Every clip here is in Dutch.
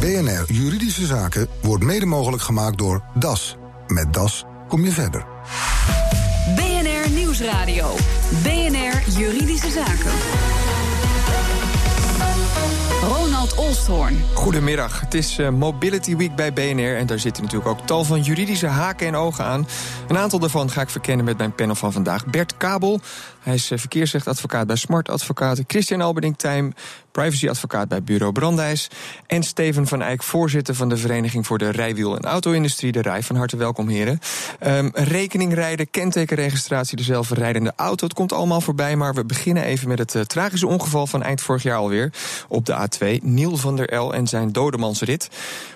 BNR Juridische Zaken wordt mede mogelijk gemaakt door DAS. Met DAS kom je verder. BNR Nieuwsradio. BNR Juridische Zaken. Ronald Olsthoorn. Goedemiddag, het is uh, Mobility Week bij BNR en daar zitten natuurlijk ook tal van juridische haken en ogen aan. Een aantal daarvan ga ik verkennen met mijn panel van vandaag. Bert Kabel, hij is uh, verkeersrechtadvocaat bij Smart Advocaten. Christian Alberding Tijm, privacyadvocaat bij Bureau Brandijs. En Steven van Eyck, voorzitter van de Vereniging voor de Rijwiel- en Auto-industrie, de RIJ. Van harte welkom, heren. Um, rekening rijden, kentekenregistratie, de zelfrijdende auto. Het komt allemaal voorbij, maar we beginnen even met het uh, tragische ongeval van eind vorig jaar alweer. Op de A2, Niel van der El en zijn dodemansrit.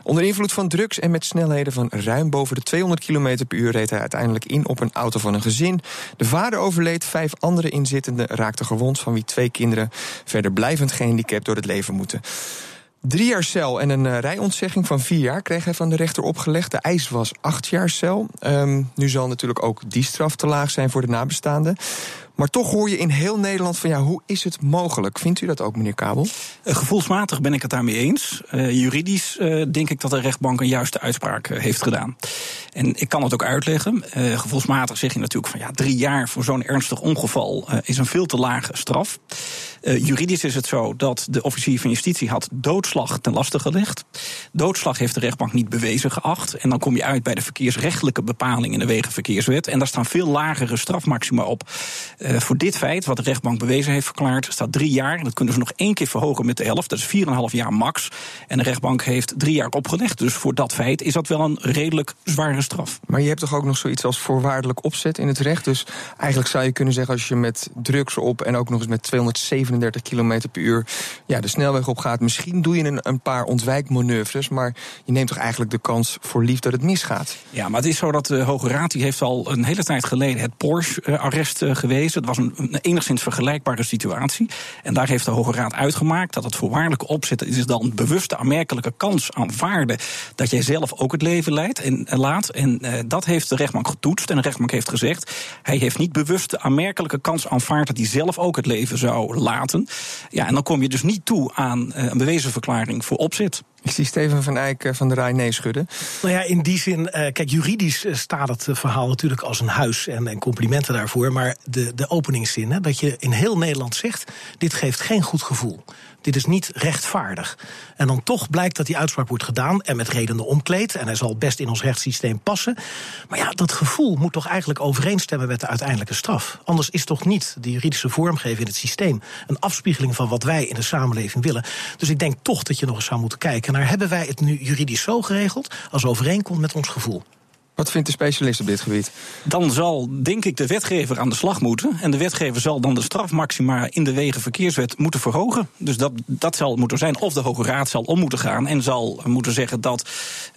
Onder invloed van drugs en met snelheden van ruim boven de 200 km per uur reed hij uiteindelijk in op een auto van een gezin. De vader overleed, vijf andere inzittenden raakten gewond, van wie twee kinderen verder blijvend gehandicapt door het leven moeten. Drie jaar cel en een uh, rijontzegging van vier jaar kreeg hij van de rechter opgelegd. De eis was acht jaar cel. Um, nu zal natuurlijk ook die straf te laag zijn voor de nabestaanden. Maar toch hoor je in heel Nederland van ja, hoe is het mogelijk? Vindt u dat ook, meneer Kabel? Uh, gevoelsmatig ben ik het daarmee eens. Uh, juridisch denk ik dat de rechtbank een juiste uitspraak heeft gedaan. En ik kan het ook uitleggen. gevoelsmatig zeg je natuurlijk van ja, drie jaar voor zo'n ernstig ongeval is een veel te lage straf. Juridisch is het zo dat de officier van justitie had doodslag ten laste gelegd. Doodslag heeft de rechtbank niet bewezen geacht. En dan kom je uit bij de verkeersrechtelijke bepaling in de Wegenverkeerswet. En daar staan veel lagere strafmaxima op. Uh, voor dit feit, wat de rechtbank bewezen heeft verklaard, staat drie jaar. Dat kunnen ze nog één keer verhogen met de helft. Dat is 4,5 jaar max. En de rechtbank heeft drie jaar opgelegd. Dus voor dat feit is dat wel een redelijk zware straf. Maar je hebt toch ook nog zoiets als voorwaardelijk opzet in het recht? Dus eigenlijk zou je kunnen zeggen, als je met drugs op en ook nog eens met 237 km per uur ja, de snelweg op gaat, misschien doe je een, een paar ontwijkmanoeuvres. Maar je neemt toch eigenlijk de kans voor lief dat het misgaat? Ja, maar het is zo dat de Hoge Raad die heeft al een hele tijd geleden het Porsche-arrest uh, gewezen. Het was een, enigszins vergelijkbare situatie. En daar heeft de Hoge Raad uitgemaakt dat het voorwaardelijke opzetten is dan bewuste aanmerkelijke kans aanvaarden dat jij zelf ook het leven leidt en, laat. En uh, dat heeft de rechtbank getoetst. En de rechtbank heeft gezegd: hij heeft niet bewust de aanmerkelijke kans aanvaard dat hij zelf ook het leven zou laten. Ja, en dan kom je dus niet toe aan uh, een bewezen verklaring voor opzet. Ik zie Steven van Eyck van de Rij nee schudden. Nou ja, in die zin, uh, kijk, juridisch staat het verhaal natuurlijk als een huis en, en complimenten daarvoor. Maar de, de openingszin, hè, dat je in heel Nederland zegt: dit geeft geen goed gevoel. Dit is niet rechtvaardig. En dan toch blijkt dat die uitspraak wordt gedaan en met redenen omkleed. En hij zal best in ons rechtssysteem passen. Maar ja, dat gevoel moet toch eigenlijk overeenstemmen met de uiteindelijke straf. Anders is toch niet de juridische vormgeving in het systeem een afspiegeling van wat wij in de samenleving willen. Dus ik denk toch dat je nog eens zou moeten kijken naar hebben wij het nu juridisch zo geregeld als overeenkomt met ons gevoel. Wat vindt de specialist op dit gebied? Dan zal, denk ik, de wetgever aan de slag moeten. En de wetgever zal dan de strafmaxima in de Wegenverkeerswet moeten verhogen. Dus dat, dat zal moeten zijn. Of de Hoge Raad zal om moeten gaan en zal moeten zeggen dat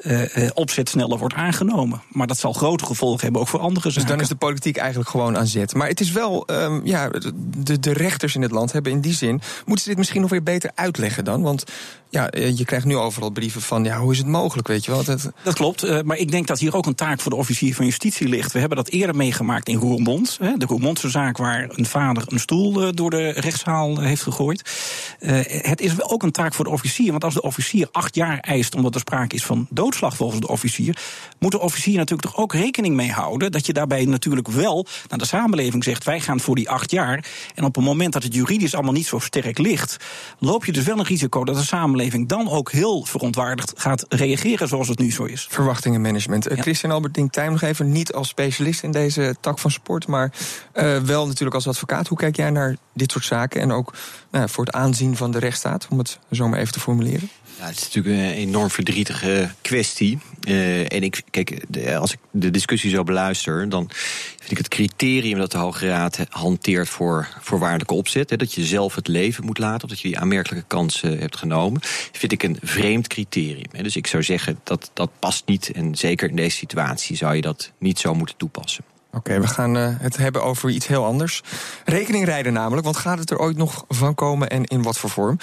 uh, opzet sneller wordt aangenomen. Maar dat zal grote gevolgen hebben ook voor andere zaken. Dus dan is de politiek eigenlijk gewoon aan zet. Maar het is wel, um, ja, de, de rechters in het land hebben in die zin. moeten ze dit misschien nog weer beter uitleggen dan? Want ja, je krijgt nu overal brieven van, ja, hoe is het mogelijk, weet je wel? Dat, dat klopt, uh, maar ik denk dat hier ook een taak voor de officier van justitie ligt. We hebben dat eerder meegemaakt in Roermond. Hè, de Roermondse zaak waar een vader een stoel uh, door de rechtszaal heeft gegooid. Uh, het is ook een taak voor de officier, want als de officier acht jaar eist omdat er sprake is van doodslag volgens de officier, moet de officier natuurlijk toch ook rekening mee houden dat je daarbij natuurlijk wel naar de samenleving zegt, wij gaan voor die acht jaar. En op het moment dat het juridisch allemaal niet zo sterk ligt, loop je dus wel een risico dat de samenleving dan ook heel verontwaardigd gaat reageren zoals het nu zo is. Verwachtingenmanagement. Uh, ja. Christian Albert Ding Tijm nog even, niet als specialist in deze tak van sport, maar uh, wel natuurlijk als advocaat. Hoe kijk jij naar dit soort zaken en ook nou, voor het aanzien van de rechtsstaat, om het zo maar even te formuleren? Ja, het is natuurlijk een enorm verdrietige kwestie. Uh, en ik, kijk, de, als ik de discussie zo beluister, dan vind ik het criterium dat de Hoge Raad hanteert voor voorwaardelijke opzet, hè, dat je zelf het leven moet laten, of dat je die aanmerkelijke kansen hebt genomen, vind ik een vreemd criterium. Hè. Dus ik zou zeggen dat dat past niet. En zeker in deze situatie zou je dat niet zo moeten toepassen. Oké, we gaan het hebben over iets heel anders. Rekening rijden namelijk, want gaat het er ooit nog van komen en in wat voor vorm?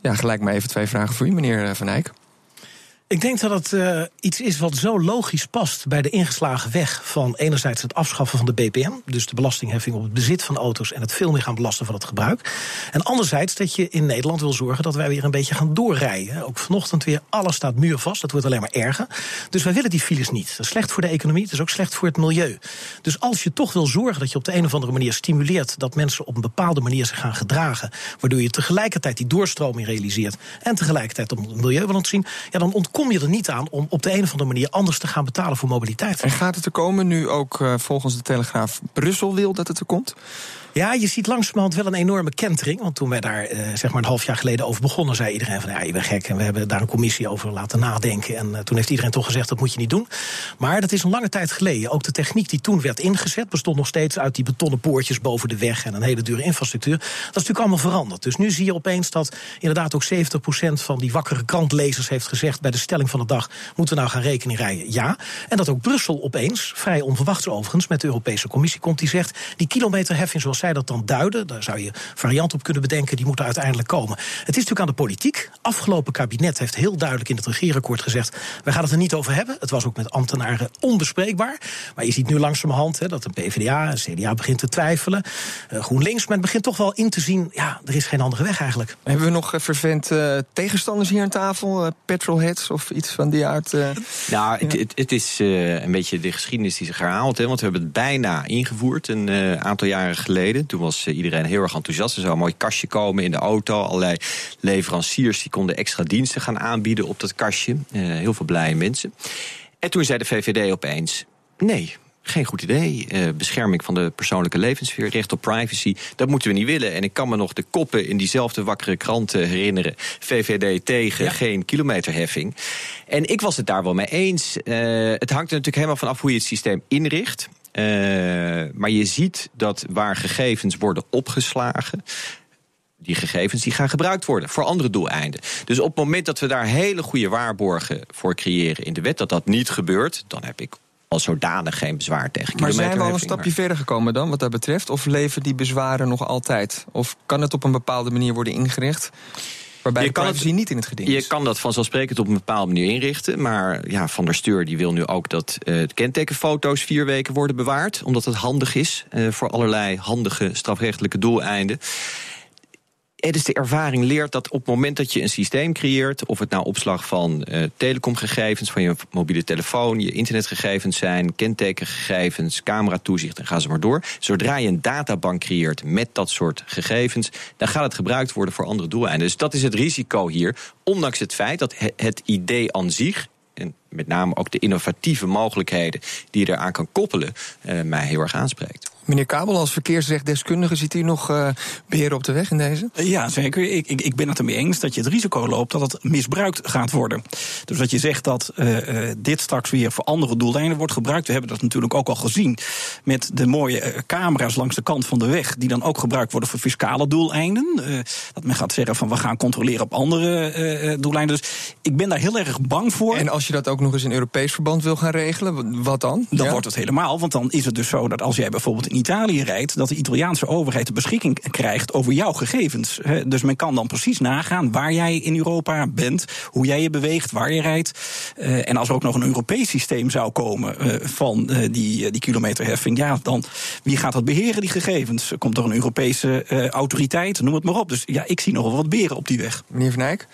Ja, gelijk maar even twee vragen voor u, meneer Van Eyck. Ik denk dat het uh, iets is wat zo logisch past bij de ingeslagen weg van enerzijds het afschaffen van de BPM, dus de belastingheffing op het bezit van auto's en het veel meer gaan belasten van het gebruik. En anderzijds dat je in Nederland wil zorgen dat wij weer een beetje gaan doorrijden. Ook vanochtend weer, alles staat muurvast, dat wordt alleen maar erger. Dus wij willen die files niet. Dat is slecht voor de economie, het is ook slecht voor het milieu. Dus als je toch wil zorgen dat je op de een of andere manier stimuleert dat mensen op een bepaalde manier zich gaan gedragen, waardoor je tegelijkertijd die doorstroming realiseert en tegelijkertijd op het milieu wil ontzien, ja, dan ontkom je er niet aan om op de een of andere manier anders te gaan betalen voor mobiliteit. En gaat het er komen nu ook uh, volgens de Telegraaf Brussel wil dat het er komt? Ja, je ziet langzamerhand wel een enorme kentering. Want toen wij daar eh, zeg maar een half jaar geleden over begonnen, zei iedereen van ja, je bent gek. En we hebben daar een commissie over laten nadenken. En eh, toen heeft iedereen toch gezegd dat moet je niet doen. Maar dat is een lange tijd geleden. Ook de techniek die toen werd ingezet, bestond nog steeds uit die betonnen poortjes boven de weg en een hele dure infrastructuur. Dat is natuurlijk allemaal veranderd. Dus nu zie je opeens dat inderdaad ook 70% van die wakkere krantlezers heeft gezegd bij de stelling van de dag: moeten we nou gaan rekening rijden? Ja. En dat ook Brussel opeens, vrij onverwachts overigens, met de Europese Commissie komt, die zegt: die kilometerheffing zoals zij dat dan duiden, daar zou je variant op kunnen bedenken, die moeten uiteindelijk komen. Het is natuurlijk aan de politiek. Afgelopen kabinet heeft heel duidelijk in het regeerakkoord gezegd: we gaan het er niet over hebben. Het was ook met ambtenaren onbespreekbaar. Maar je ziet nu langzamerhand hè, dat de PvdA en CDA begint te twijfelen. Uh, GroenLinks, men begint toch wel in te zien: ja, er is geen andere weg eigenlijk. Hebben we nog uh, vervent uh, tegenstanders hier aan tafel? petrolheads of iets van die aard? nou, het, het, het is een beetje de geschiedenis die zich herhaalt. Hè, want we hebben het bijna ingevoerd een aantal jaren geleden. Toen was iedereen heel erg enthousiast. Er zou een mooi kastje komen in de auto. Allerlei leveranciers die konden extra diensten gaan aanbieden op dat kastje. heel veel blije mensen. En toen zei de VVD opeens: nee, geen goed idee. Uh, bescherming van de persoonlijke levenssfeer, recht op privacy, dat moeten we niet willen. En ik kan me nog de koppen in diezelfde wakkere kranten herinneren. VVD tegen, geen kilometerheffing. En ik was het daar wel mee eens. Uh, het hangt er natuurlijk helemaal vanaf hoe je het systeem inricht. Uh, maar je ziet dat waar gegevens worden opgeslagen, die gegevens die gaan gebruikt worden voor andere doeleinden. Dus op het moment dat we daar hele goede waarborgen voor creëren in de wet, dat dat niet gebeurt, dan heb ik als zodanig geen bezwaar tegen Maar zijn we al een stapje verder gekomen dan, wat dat betreft? Of leven die bezwaren nog altijd? Of kan het op een bepaalde manier worden ingericht? Waarbij je kan het niet in het geding Je kan dat vanzelfsprekend op een bepaalde manier inrichten. Maar ja, Van der Steur die wil nu ook dat uh, kentekenfoto's vier weken worden bewaard. Omdat het handig is uh, voor allerlei handige strafrechtelijke doeleinden het is de ervaring leert dat op het moment dat je een systeem creëert, of het nou opslag van uh, telecomgegevens, van je mobiele telefoon, je internetgegevens zijn, kentekengegevens, cameratoezicht en ga ze maar door. Zodra je een databank creëert met dat soort gegevens, dan gaat het gebruikt worden voor andere doeleinden. Dus dat is het risico hier, ondanks het feit dat het idee aan zich en met name ook de innovatieve mogelijkheden die je eraan kan koppelen, uh, mij heel erg aanspreekt. Meneer Kabel, als verkeersrechtdeskundige, ziet u nog uh, beheren op de weg in deze? Ja, zeker. Ik, ik, ik ben het ermee eens dat je het risico loopt dat het misbruikt gaat worden. Dus dat je zegt dat uh, dit straks weer voor andere doeleinden wordt gebruikt. We hebben dat natuurlijk ook al gezien met de mooie camera's langs de kant van de weg, die dan ook gebruikt worden voor fiscale doeleinden. dat men gaat zeggen van we gaan controleren op andere doeleinden. Dus ik ben daar heel erg bang voor. En als je dat ook nog eens in Europees verband wil gaan regelen, wat dan? Dan wordt het helemaal, want dan is het dus zo dat als jij bijvoorbeeld Italië rijdt, dat de Italiaanse overheid de beschikking krijgt over jouw gegevens. Dus men kan dan precies nagaan waar jij in Europa bent, hoe jij je beweegt, waar je rijdt. Eh, en als er ook nog een Europees systeem zou komen eh, van eh, die, die kilometerheffing, ja, dan wie gaat dat beheren, die gegevens? Komt er een Europese autoriteit, noem het maar op. Dus ja, ik zie nog wel wat beren op die weg. Meneer Van Eyck?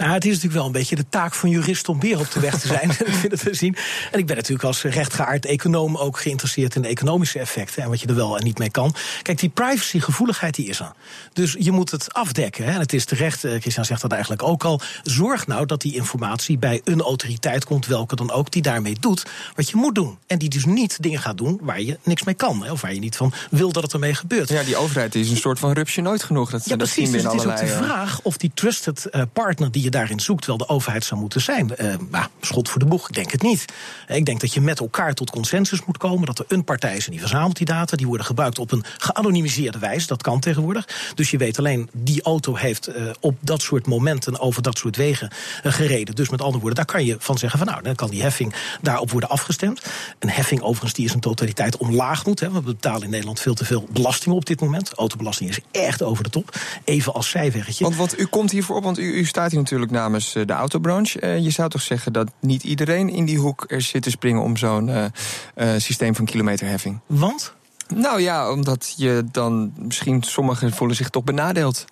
Nou, het is natuurlijk wel een beetje de taak van jurist om weer op de weg te zijn. ik vind het te zien. En ik ben natuurlijk als rechtgeaard econoom ook geïnteresseerd in de economische effecten en wat je er wel en niet mee kan. Kijk, die privacygevoeligheid die is er. Dus je moet het afdekken. Hè. En het is terecht, eh, Christian zegt dat eigenlijk ook al. Zorg nou dat die informatie bij een autoriteit komt, welke dan ook, die daarmee doet wat je moet doen. En die dus niet dingen gaat doen waar je niks mee kan. Hè, of waar je niet van wil dat het ermee gebeurt. Ja, die overheid is een soort van rupsje nooit genoeg. Dat, ja, dat precies. Dus het is ook de vraag of die trusted eh, partner die je daarin zoekt, wel de overheid zou moeten zijn. Uh, nou, schot voor de boeg, ik denk het niet. Ik denk dat je met elkaar tot consensus moet komen. Dat er een partij is en die verzamelt die data. Die worden gebruikt op een geanonimiseerde wijze. Dat kan tegenwoordig. Dus je weet alleen, die auto heeft uh, op dat soort momenten over dat soort wegen uh, gereden. Dus met andere woorden, daar kan je van zeggen van nou, dan kan die heffing daarop worden afgestemd. Een heffing overigens die is een totaliteit omlaag moet. Hè. We betalen in Nederland veel te veel belasting op dit moment. Autobelasting is echt over de top. Even als zijweggetje. Want, want u komt hiervoor op, want u, u staat hier natuurlijk natuurlijk namens de autobranche. je zou toch zeggen dat niet iedereen in die hoek er zit te springen om zo'n systeem van kilometerheffing? Want? Nou ja, omdat je dan misschien sommigen voelen zich toch benadeeld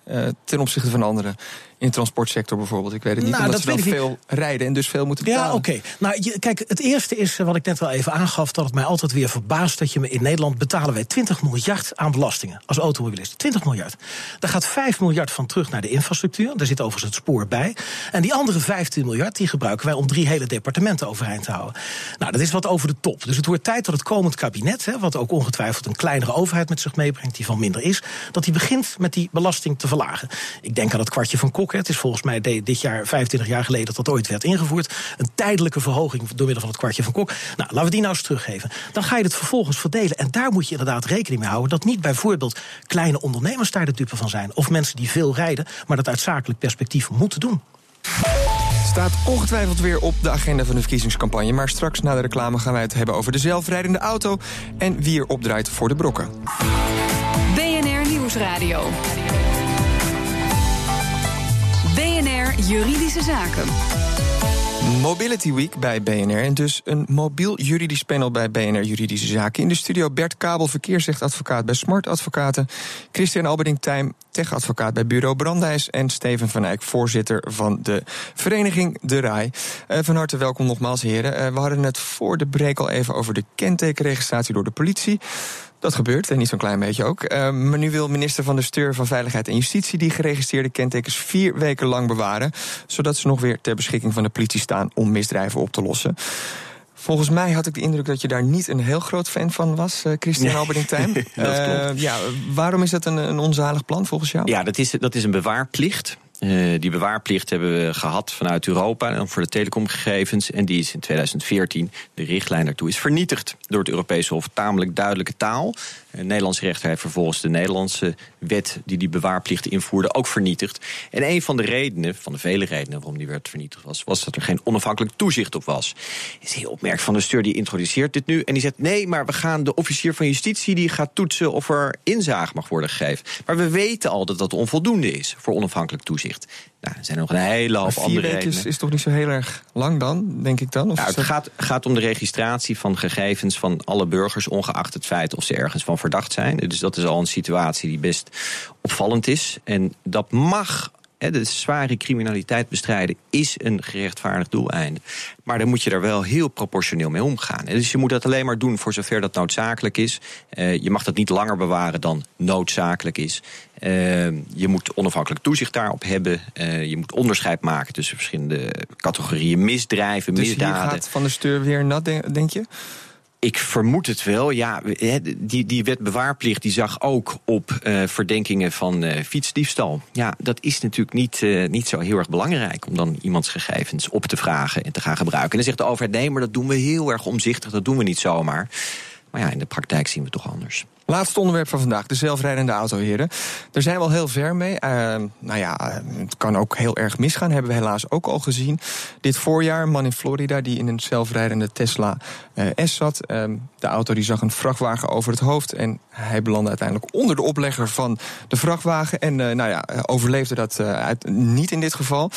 ten opzichte van anderen in de transportsector bijvoorbeeld. Ik weet het niet, nou, omdat dat ze veel rijden en dus veel moeten betalen. Ja, oké. Nou, kijk, het eerste is eh, wat ik net wel even aangaf... dat het mij altijd weer verbaast dat je me in Nederland... betalen wij 20 miljard aan belastingen als automobilist. 20 miljard. Daar gaat 5 miljard van terug naar de infrastructuur. Daar zit overigens het spoor bij. En die andere 15 miljard die gebruiken wij om drie hele departementen overeind te houden. Nou, dat is wat over de top. Dus het wordt tijd dat het komend kabinet... Hè, wat ook ongetwijfeld een kleinere overheid met zich meebrengt... die van minder is, dat die begint met die belasting te verlagen. Ik denk aan het kwartje van Kok het is volgens mij dit jaar 25 jaar geleden dat dat ooit werd ingevoerd. Een tijdelijke verhoging door middel van het kwartje van Kok. Nou, laten we die nou eens teruggeven. Dan ga je het vervolgens verdelen. En daar moet je inderdaad rekening mee houden dat niet bijvoorbeeld kleine ondernemers daar de dupe van zijn. Of mensen die veel rijden, maar dat uit zakelijk perspectief moeten doen. Staat ongetwijfeld weer op de agenda van de verkiezingscampagne. Maar straks na de reclame gaan wij het hebben over de zelfrijdende auto en wie er opdraait voor de brokken. BNR Nieuwsradio. Juridische Zaken. Mobility Week bij BNR en dus een mobiel juridisch panel bij BNR Juridische Zaken. In de studio Bert Kabel, verkeersrechtadvocaat bij Smart Advocaten. Christian Alberding Tijm, techadvocaat bij Bureau Brandijs. En Steven van Eyck, voorzitter van de vereniging De Rai. Uh, van harte welkom nogmaals, heren. Uh, we hadden het voor de break al even over de kentekenregistratie door de politie. Dat gebeurt, en niet zo'n klein beetje ook. Uh, maar nu wil minister van de Steur van Veiligheid en Justitie die geregistreerde kentekens vier weken lang bewaren. Zodat ze nog weer ter beschikking van de politie staan om misdrijven op te lossen. Volgens mij had ik de indruk dat je daar niet een heel groot fan van was, uh, Christian nee. Alberding uh, ja, waarom is dat een, een onzalig plan volgens jou? Ja, dat is, dat is een bewaarplicht. Uh, die bewaarplicht hebben we gehad vanuit Europa voor de telecomgegevens. En die is in 2014, de richtlijn daartoe, is vernietigd door het Europese Hof. Tamelijk duidelijke taal. Het Nederlandse rechter heeft vervolgens de Nederlandse wet die die bewaarplicht invoerde ook vernietigd. En een van de redenen, van de vele redenen waarom die werd vernietigd was, was dat er geen onafhankelijk toezicht op was. Is heel opmerkelijk van de stuur die introduceert dit nu en die zegt nee, maar we gaan de officier van justitie die gaat toetsen of er inzage mag worden gegeven. Maar we weten al dat dat onvoldoende is voor onafhankelijk toezicht. Nou, er zijn nog een hele hoop andere redenen. Vier weken is toch niet zo heel erg lang dan, denk ik dan? Of nou, het gaat, gaat om de registratie van gegevens van alle burgers... ongeacht het feit of ze ergens van verdacht zijn. Dus dat is al een situatie die best opvallend is. En dat mag de zware criminaliteit bestrijden is een gerechtvaardigd doeleinde. Maar dan moet je er wel heel proportioneel mee omgaan. Dus je moet dat alleen maar doen voor zover dat noodzakelijk is. Eh, je mag dat niet langer bewaren dan noodzakelijk is. Uh, je moet onafhankelijk toezicht daarop hebben. Uh, je moet onderscheid maken tussen verschillende categorieën misdrijven, dus misdaden. Dus gaat van de steur weer nat, denk je? Ik vermoed het wel. Ja, die, die wet bewaarplicht die zag ook op uh, verdenkingen van uh, fietsdiefstal. Ja, dat is natuurlijk niet, uh, niet zo heel erg belangrijk om dan iemands gegevens op te vragen en te gaan gebruiken. En dan zegt de overheid: nee, maar dat doen we heel erg omzichtig, dat doen we niet zomaar. Maar ja, in de praktijk zien we het toch anders. Laatste onderwerp van vandaag, de zelfrijdende auto, heren. Daar zijn we al heel ver mee. Uh, nou ja, het kan ook heel erg misgaan, hebben we helaas ook al gezien. Dit voorjaar, een man in Florida die in een zelfrijdende Tesla uh, S zat. Uh, de auto die zag een vrachtwagen over het hoofd... en hij belandde uiteindelijk onder de oplegger van de vrachtwagen... en nou ja, overleefde dat niet in dit geval.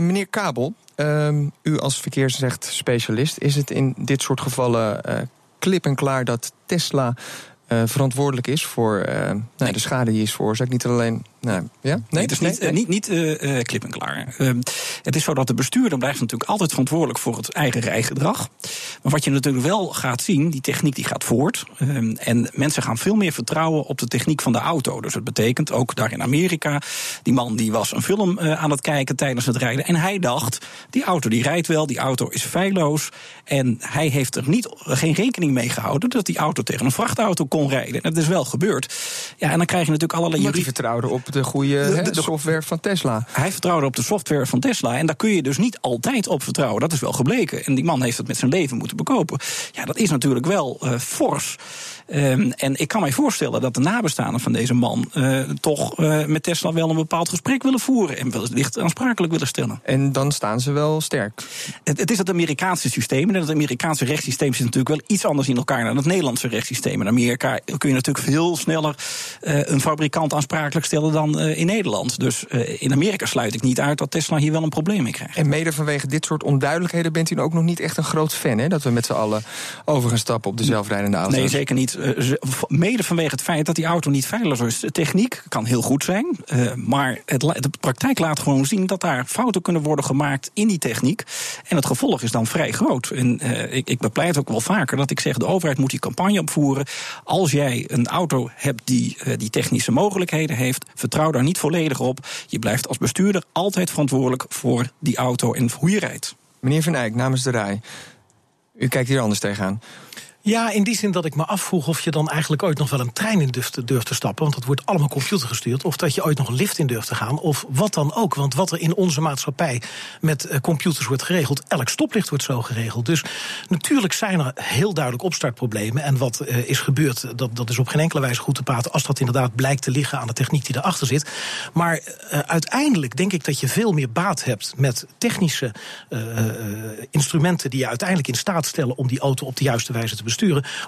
meneer Kabel, ehm, u als verkeersrecht-specialist... is het in dit soort gevallen klip en klaar dat Tesla uh, verantwoordelijk is voor uh, nou, de schade die is veroorzaakt. Niet alleen nou, ja? Nee, het is niet, nee? niet, niet uh, klip en klaar. Het is zo dat de bestuurder blijft natuurlijk altijd verantwoordelijk voor het eigen rijgedrag. Maar wat je natuurlijk wel gaat zien, die techniek die gaat voort. Uh, en mensen gaan veel meer vertrouwen op de techniek van de auto. Dus dat betekent ook daar in Amerika, die man die was een film aan het kijken tijdens het rijden. En hij dacht, die auto die rijdt wel, die auto is feilloos. En hij heeft er niet, geen rekening mee gehouden dat die auto tegen een vrachtauto kon rijden. Dat is wel gebeurd. Ja, en dan krijg je natuurlijk allerlei... Maar die vertrouwde op de goede de, software van Tesla. Hij vertrouwde op de software van Tesla. En daar kun je dus niet altijd op vertrouwen. Dat is wel gebleken. En die man heeft het met zijn leven moeten bekopen. Ja, dat is natuurlijk wel uh, fors. Um, en ik kan mij voorstellen dat de nabestaanden van deze man uh, toch uh, met Tesla wel een bepaald gesprek willen voeren en wellicht aansprakelijk willen stellen. En dan staan ze wel sterk. Het, het is het Amerikaanse systeem. En het Amerikaanse rechtssysteem zit natuurlijk wel iets anders in elkaar dan het Nederlandse rechtssysteem. In Amerika kun je natuurlijk veel sneller uh, een fabrikant aansprakelijk stellen dan in Nederland. Dus in Amerika sluit ik niet uit dat Tesla hier wel een probleem krijgt. En mede vanwege dit soort onduidelijkheden bent u ook nog niet echt een groot fan, hè? Dat we met z'n allen over gaan stappen op de zelfrijdende auto. Nee, zeker niet. Uh, mede vanwege het feit dat die auto niet veilig is. De techniek kan heel goed zijn, uh, maar het, de praktijk laat gewoon zien dat daar fouten kunnen worden gemaakt in die techniek. En het gevolg is dan vrij groot. En uh, ik, ik bepleit ook wel vaker dat ik zeg: de overheid moet die campagne opvoeren. Als jij een auto hebt die die technische mogelijkheden heeft, vertrouw daar niet volledig op. Je blijft als bestuurder altijd verantwoordelijk voor die auto en hoe je rijdt. Meneer Van Eyck, namens de RAI. U kijkt hier anders tegenaan. Ja, in die zin dat ik me afvroeg of je dan eigenlijk ooit nog wel een trein in durft, durft te stappen. Want dat wordt allemaal computergestuurd. Of dat je ooit nog een lift in durft te gaan. Of wat dan ook. Want wat er in onze maatschappij met uh, computers wordt geregeld. Elk stoplicht wordt zo geregeld. Dus natuurlijk zijn er heel duidelijk opstartproblemen. En wat uh, is gebeurd, dat, dat is op geen enkele wijze goed te praten. Als dat inderdaad blijkt te liggen aan de techniek die erachter zit. Maar uh, uiteindelijk denk ik dat je veel meer baat hebt met technische instrumenten. die je uiteindelijk in staat stellen om die auto op de juiste wijze te besturen.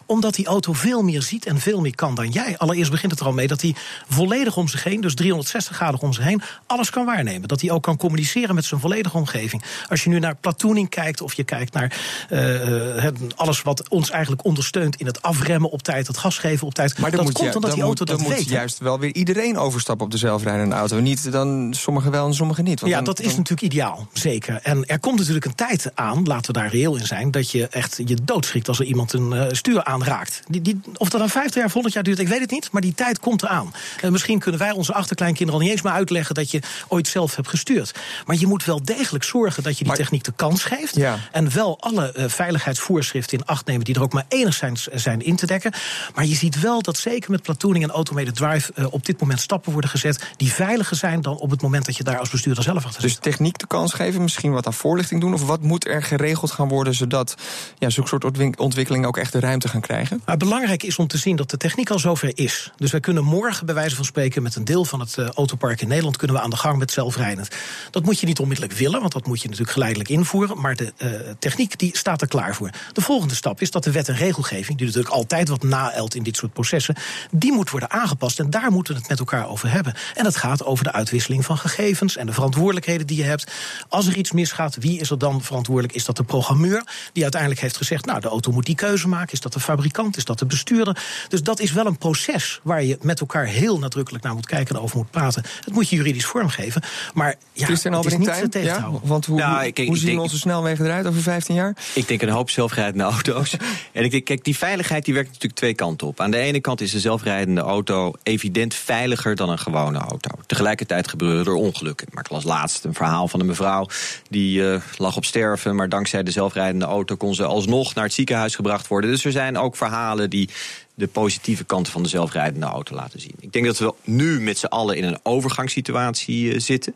Omdat die auto veel meer ziet en veel meer kan dan jij. Allereerst begint het er al mee dat hij volledig om zich heen, dus 360 graden om zich heen, alles kan waarnemen. Dat hij ook kan communiceren met zijn volledige omgeving. Als je nu naar platooning kijkt of je kijkt naar uh, alles wat ons eigenlijk ondersteunt in het afremmen op tijd, het gas geven op tijd. Maar dat komt omdat die auto moet, dat dan weet. moet juist wel weer iedereen overstappen op de zelfrijdende auto. Niet dan sommigen wel en sommigen niet. Want ja, dan, dat is natuurlijk ideaal, zeker. En er komt natuurlijk een tijd aan, laten we daar reëel in zijn, dat je echt je doodschrikt als er iemand een stuur aanraakt. Die, die, of dat dan 50 jaar, 100 jaar duurt, ik weet het niet. Maar die tijd komt eraan. Uh, misschien kunnen wij onze achterkleinkinderen al niet eens meer uitleggen dat je ooit zelf hebt gestuurd. Maar je moet wel degelijk zorgen dat je die maar, techniek de kans geeft. Ja. En wel alle uh, veiligheidsvoorschriften in acht nemen die er ook maar enigszins zijn in te dekken. Maar je ziet wel dat zeker met platooning en automated drive uh, op dit moment stappen worden gezet die veiliger zijn dan op het moment dat je daar als bestuurder zelf achter Dus zit. techniek de kans geven, misschien wat aan voorlichting doen? Of wat moet er geregeld gaan worden zodat ja, zo'n soort ontwikkelingen ook echt de ruimte gaan krijgen? Maar belangrijk is om te zien dat de techniek al zover is. Dus wij kunnen morgen, bij wijze van spreken, met een deel van het uh, autopark in Nederland kunnen we aan de gang met zelfrijdend. Dat moet je niet onmiddellijk willen, want dat moet je natuurlijk geleidelijk invoeren. Maar de uh, techniek die staat er klaar voor. De volgende stap is dat de wet en regelgeving, die natuurlijk altijd wat naelt in dit soort processen, die moet worden aangepast. En daar moeten we het met elkaar over hebben. En dat gaat over de uitwisseling van gegevens en de verantwoordelijkheden die je hebt. Als er iets misgaat, wie is er dan verantwoordelijk? Is dat de programmeur die uiteindelijk heeft gezegd: Nou, de auto moet die keuze maken? Is dat de fabrikant? Is dat de bestuurder? Dus dat is wel een proces waar je met elkaar heel nadrukkelijk naar moet kijken en over moet praten. Het moet je juridisch vormgeven. Maar ja, Christian het is niet te ja, tegenhouden. Want hoe, Nou, hoe, ik- ik hoe zien denk- onze snelwegen eruit over 15 jaar? Ik denk een hoop zelfrijdende auto's. en ik denk, kijk, die veiligheid die werkt natuurlijk twee kanten op. Aan de ene kant is een zelfrijdende auto evident veiliger dan een gewone auto. Tegelijkertijd gebeuren er ongelukken. Maar ik las laatst een verhaal van een mevrouw die eh, lag op sterven, maar dankzij de zelfrijdende auto kon ze alsnog naar het ziekenhuis gebracht worden. Dus er zijn ook verhalen die de positieve kanten van de zelfrijdende auto laten zien. Ik denk dat we nu met z'n allen in een overgangssituatie eh, zitten.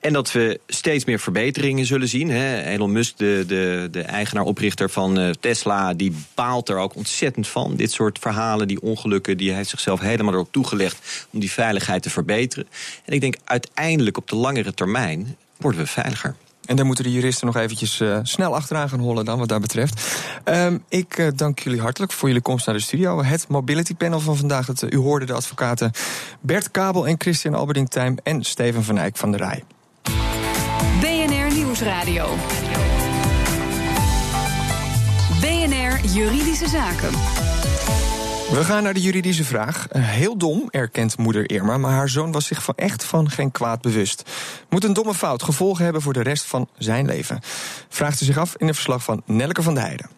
En dat we steeds meer verbeteringen zullen zien. Elon Musk, de, de, de eigenaar-oprichter van eh, Tesla, die baalt er ook ontzettend van. Dit soort verhalen, die ongelukken, die heeft zichzelf helemaal erop toegelegd om die veiligheid te verbeteren. En ik denk uiteindelijk op de langere termijn worden we veiliger. En daar moeten de juristen nog eventjes uh, snel achteraan gaan hollen dan wat dat betreft. Um, ik uh, dank jullie hartelijk voor jullie komst naar de studio. Het Mobility Panel van vandaag. Uh, u hoorde de advocaten Bert Kabel en Christian Alberding Tijm en Steven van Eyck van de Rij. BNR Nieuwsradio. BNR Juridische Zaken. We gaan naar de juridische vraag. Heel dom, erkent moeder Irma, maar haar zoon was zich van echt van geen kwaad bewust. Moet een domme fout gevolgen hebben voor de rest van zijn leven? Vraagt ze zich af in een verslag van Nelke van der Heijden.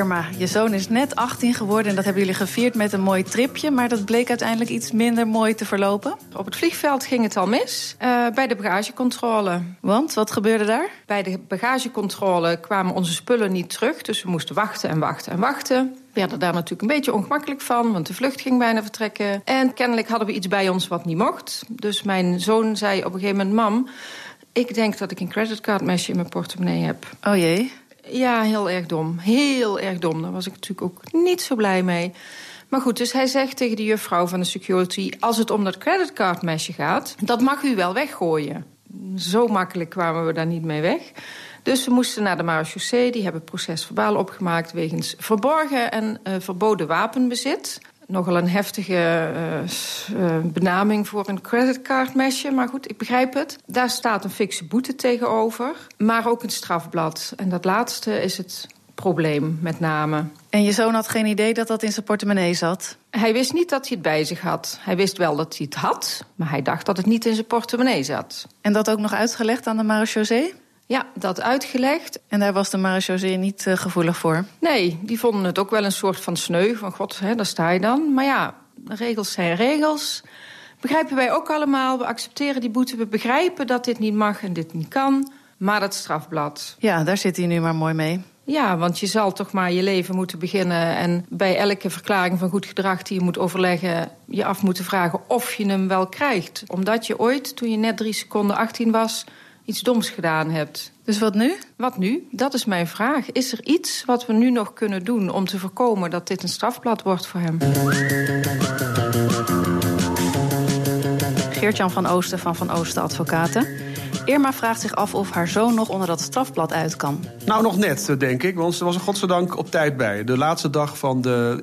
Irma, je zoon is net 18 geworden en dat hebben jullie gevierd met een mooi tripje, maar dat bleek uiteindelijk iets minder mooi te verlopen. Op het vliegveld ging het al mis uh, bij de bagagecontrole. Want wat gebeurde daar? Bij de bagagecontrole kwamen onze spullen niet terug, dus we moesten wachten en wachten en wachten. werden daar natuurlijk een beetje ongemakkelijk van, want de vlucht ging bijna vertrekken. En kennelijk hadden we iets bij ons wat niet mocht. Dus mijn zoon zei op een gegeven moment: Mam, ik denk dat ik een creditcardmesje in mijn portemonnee heb. Oh jee. Ja, heel erg dom. Heel erg dom. Daar was ik natuurlijk ook niet zo blij mee. Maar goed, dus hij zegt tegen de juffrouw van de security... als het om dat creditcardmesje gaat, dat mag u wel weggooien. Zo makkelijk kwamen we daar niet mee weg. Dus we moesten naar de marechaussee. Die hebben procesverbaal opgemaakt wegens verborgen en uh, verboden wapenbezit. Nogal een heftige uh, uh, benaming voor een creditcardmesje. Maar goed, ik begrijp het. Daar staat een fikse boete tegenover. Maar ook een strafblad. En dat laatste is het probleem met name. En je zoon had geen idee dat dat in zijn portemonnee zat? Hij wist niet dat hij het bij zich had. Hij wist wel dat hij het had, maar hij dacht dat het niet in zijn portemonnee zat. En dat ook nog uitgelegd aan de marechaussee? Ja, dat uitgelegd. En daar was de marechaussee niet uh, gevoelig voor? Nee, die vonden het ook wel een soort van sneu. Van god, hè, daar sta je dan. Maar ja, regels zijn regels. Begrijpen wij ook allemaal. We accepteren die boete. We begrijpen dat dit niet mag en dit niet kan. Maar dat strafblad. Ja, daar zit hij nu maar mooi mee. Ja, want je zal toch maar je leven moeten beginnen... en bij elke verklaring van goed gedrag die je moet overleggen... je af moeten vragen of je hem wel krijgt. Omdat je ooit, toen je net drie seconden 18 was... iets doms gedaan hebt. Dus wat nu? Wat nu? Dat is mijn vraag. Is er iets wat we nu nog kunnen doen om te voorkomen... dat dit een strafblad wordt voor hem? Geert-Jan van Oosten van Van Oosten Advocaten. Irma vraagt zich af of haar zoon nog onder dat strafblad uit kan. Nou, nog net, denk ik. Want ze was er godzijdank op tijd bij. De laatste dag van de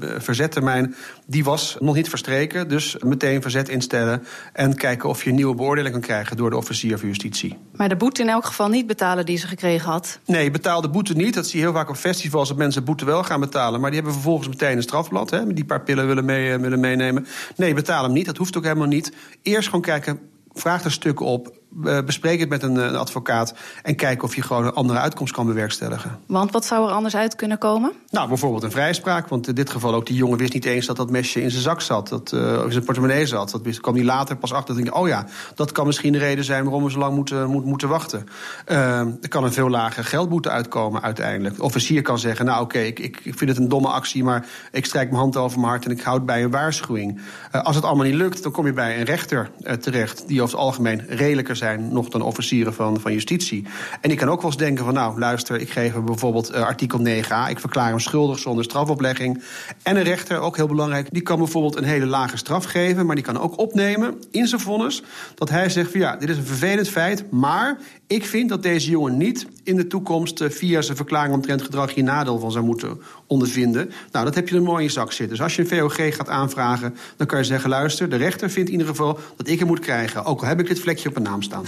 uh, verzettermijn die was nog niet verstreken. Dus meteen verzet instellen en kijken of je een nieuwe beoordeling kan krijgen... door de officier van justitie. Maar de boete in elk geval niet betalen die ze gekregen had? Nee, betaal de boete niet. Dat zie je heel vaak op festivals dat mensen boete wel gaan betalen. Maar die hebben vervolgens meteen een strafblad. Hè, die paar pillen willen, mee, willen meenemen. Nee, betaal hem niet. Dat hoeft ook helemaal niet. Eerst gewoon kijken, vraag er stukken op bespreek het met een, een, advocaat en kijk of je gewoon een andere uitkomst kan bewerkstelligen. Want wat zou er anders uit kunnen komen? Nou, bijvoorbeeld een vrijspraak. Want in dit geval ook die jongen wist niet eens dat dat mesje in zijn zak zat, dat uh, in zijn portemonnee zat. Dat wist, kwam hij later pas achter. Dat oh ja, dat kan misschien de reden zijn waarom we zo lang moeten, moet, moeten wachten. Uh, er kan een veel lager geldboete uitkomen uiteindelijk. De officier kan zeggen, nou oké, okay, ik, ik, ik vind het een domme actie, maar ik strijk mijn hand over mijn hart en ik houd bij een waarschuwing. Uh, als het allemaal niet lukt, dan kom je bij een rechter terecht, die over het algemeen redelijker zijn zijn nog dan officieren van, van justitie. En ik kan ook wel eens denken van nou, luister, ik geef hem bijvoorbeeld uh, artikel 9a. Ik verklaar hem schuldig zonder strafoplegging. En een rechter, ook heel belangrijk, die kan bijvoorbeeld een hele lage straf geven, maar die kan ook opnemen in zijn vonnis dat hij zegt van ja, dit is een vervelend feit, maar ik vind dat deze jongen niet in de toekomst uh, via zijn verklaring omtrent gedrag hier nadeel van zou moeten ondervinden. Nou, dat heb je er mooi in zak zitten. Dus als je een VOG gaat aanvragen, dan kan je zeggen: luister, de rechter vindt in ieder geval dat ik hem moet krijgen. Ook al heb ik dit vlekje op mijn naam staan.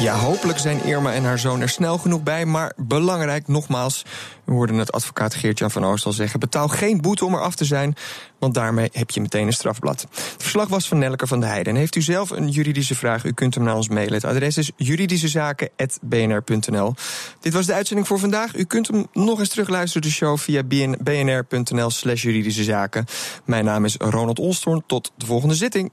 Ja, hopelijk zijn Irma en haar zoon er snel genoeg bij. Maar belangrijk, nogmaals, we hoorden het advocaat Geert-Jan van Oost al zeggen... betaal geen boete om er af te zijn, want daarmee heb je meteen een strafblad. Het verslag was van Nelke van de Heijden. En heeft u zelf een juridische vraag, u kunt hem naar ons mailen. Het adres is juridischezaken.bnr.nl. Dit was de uitzending voor vandaag. U kunt hem nog eens terugluisteren, de show, via bnr.nl slash juridische zaken. Mijn naam is Ronald Olstorn. Tot de volgende zitting.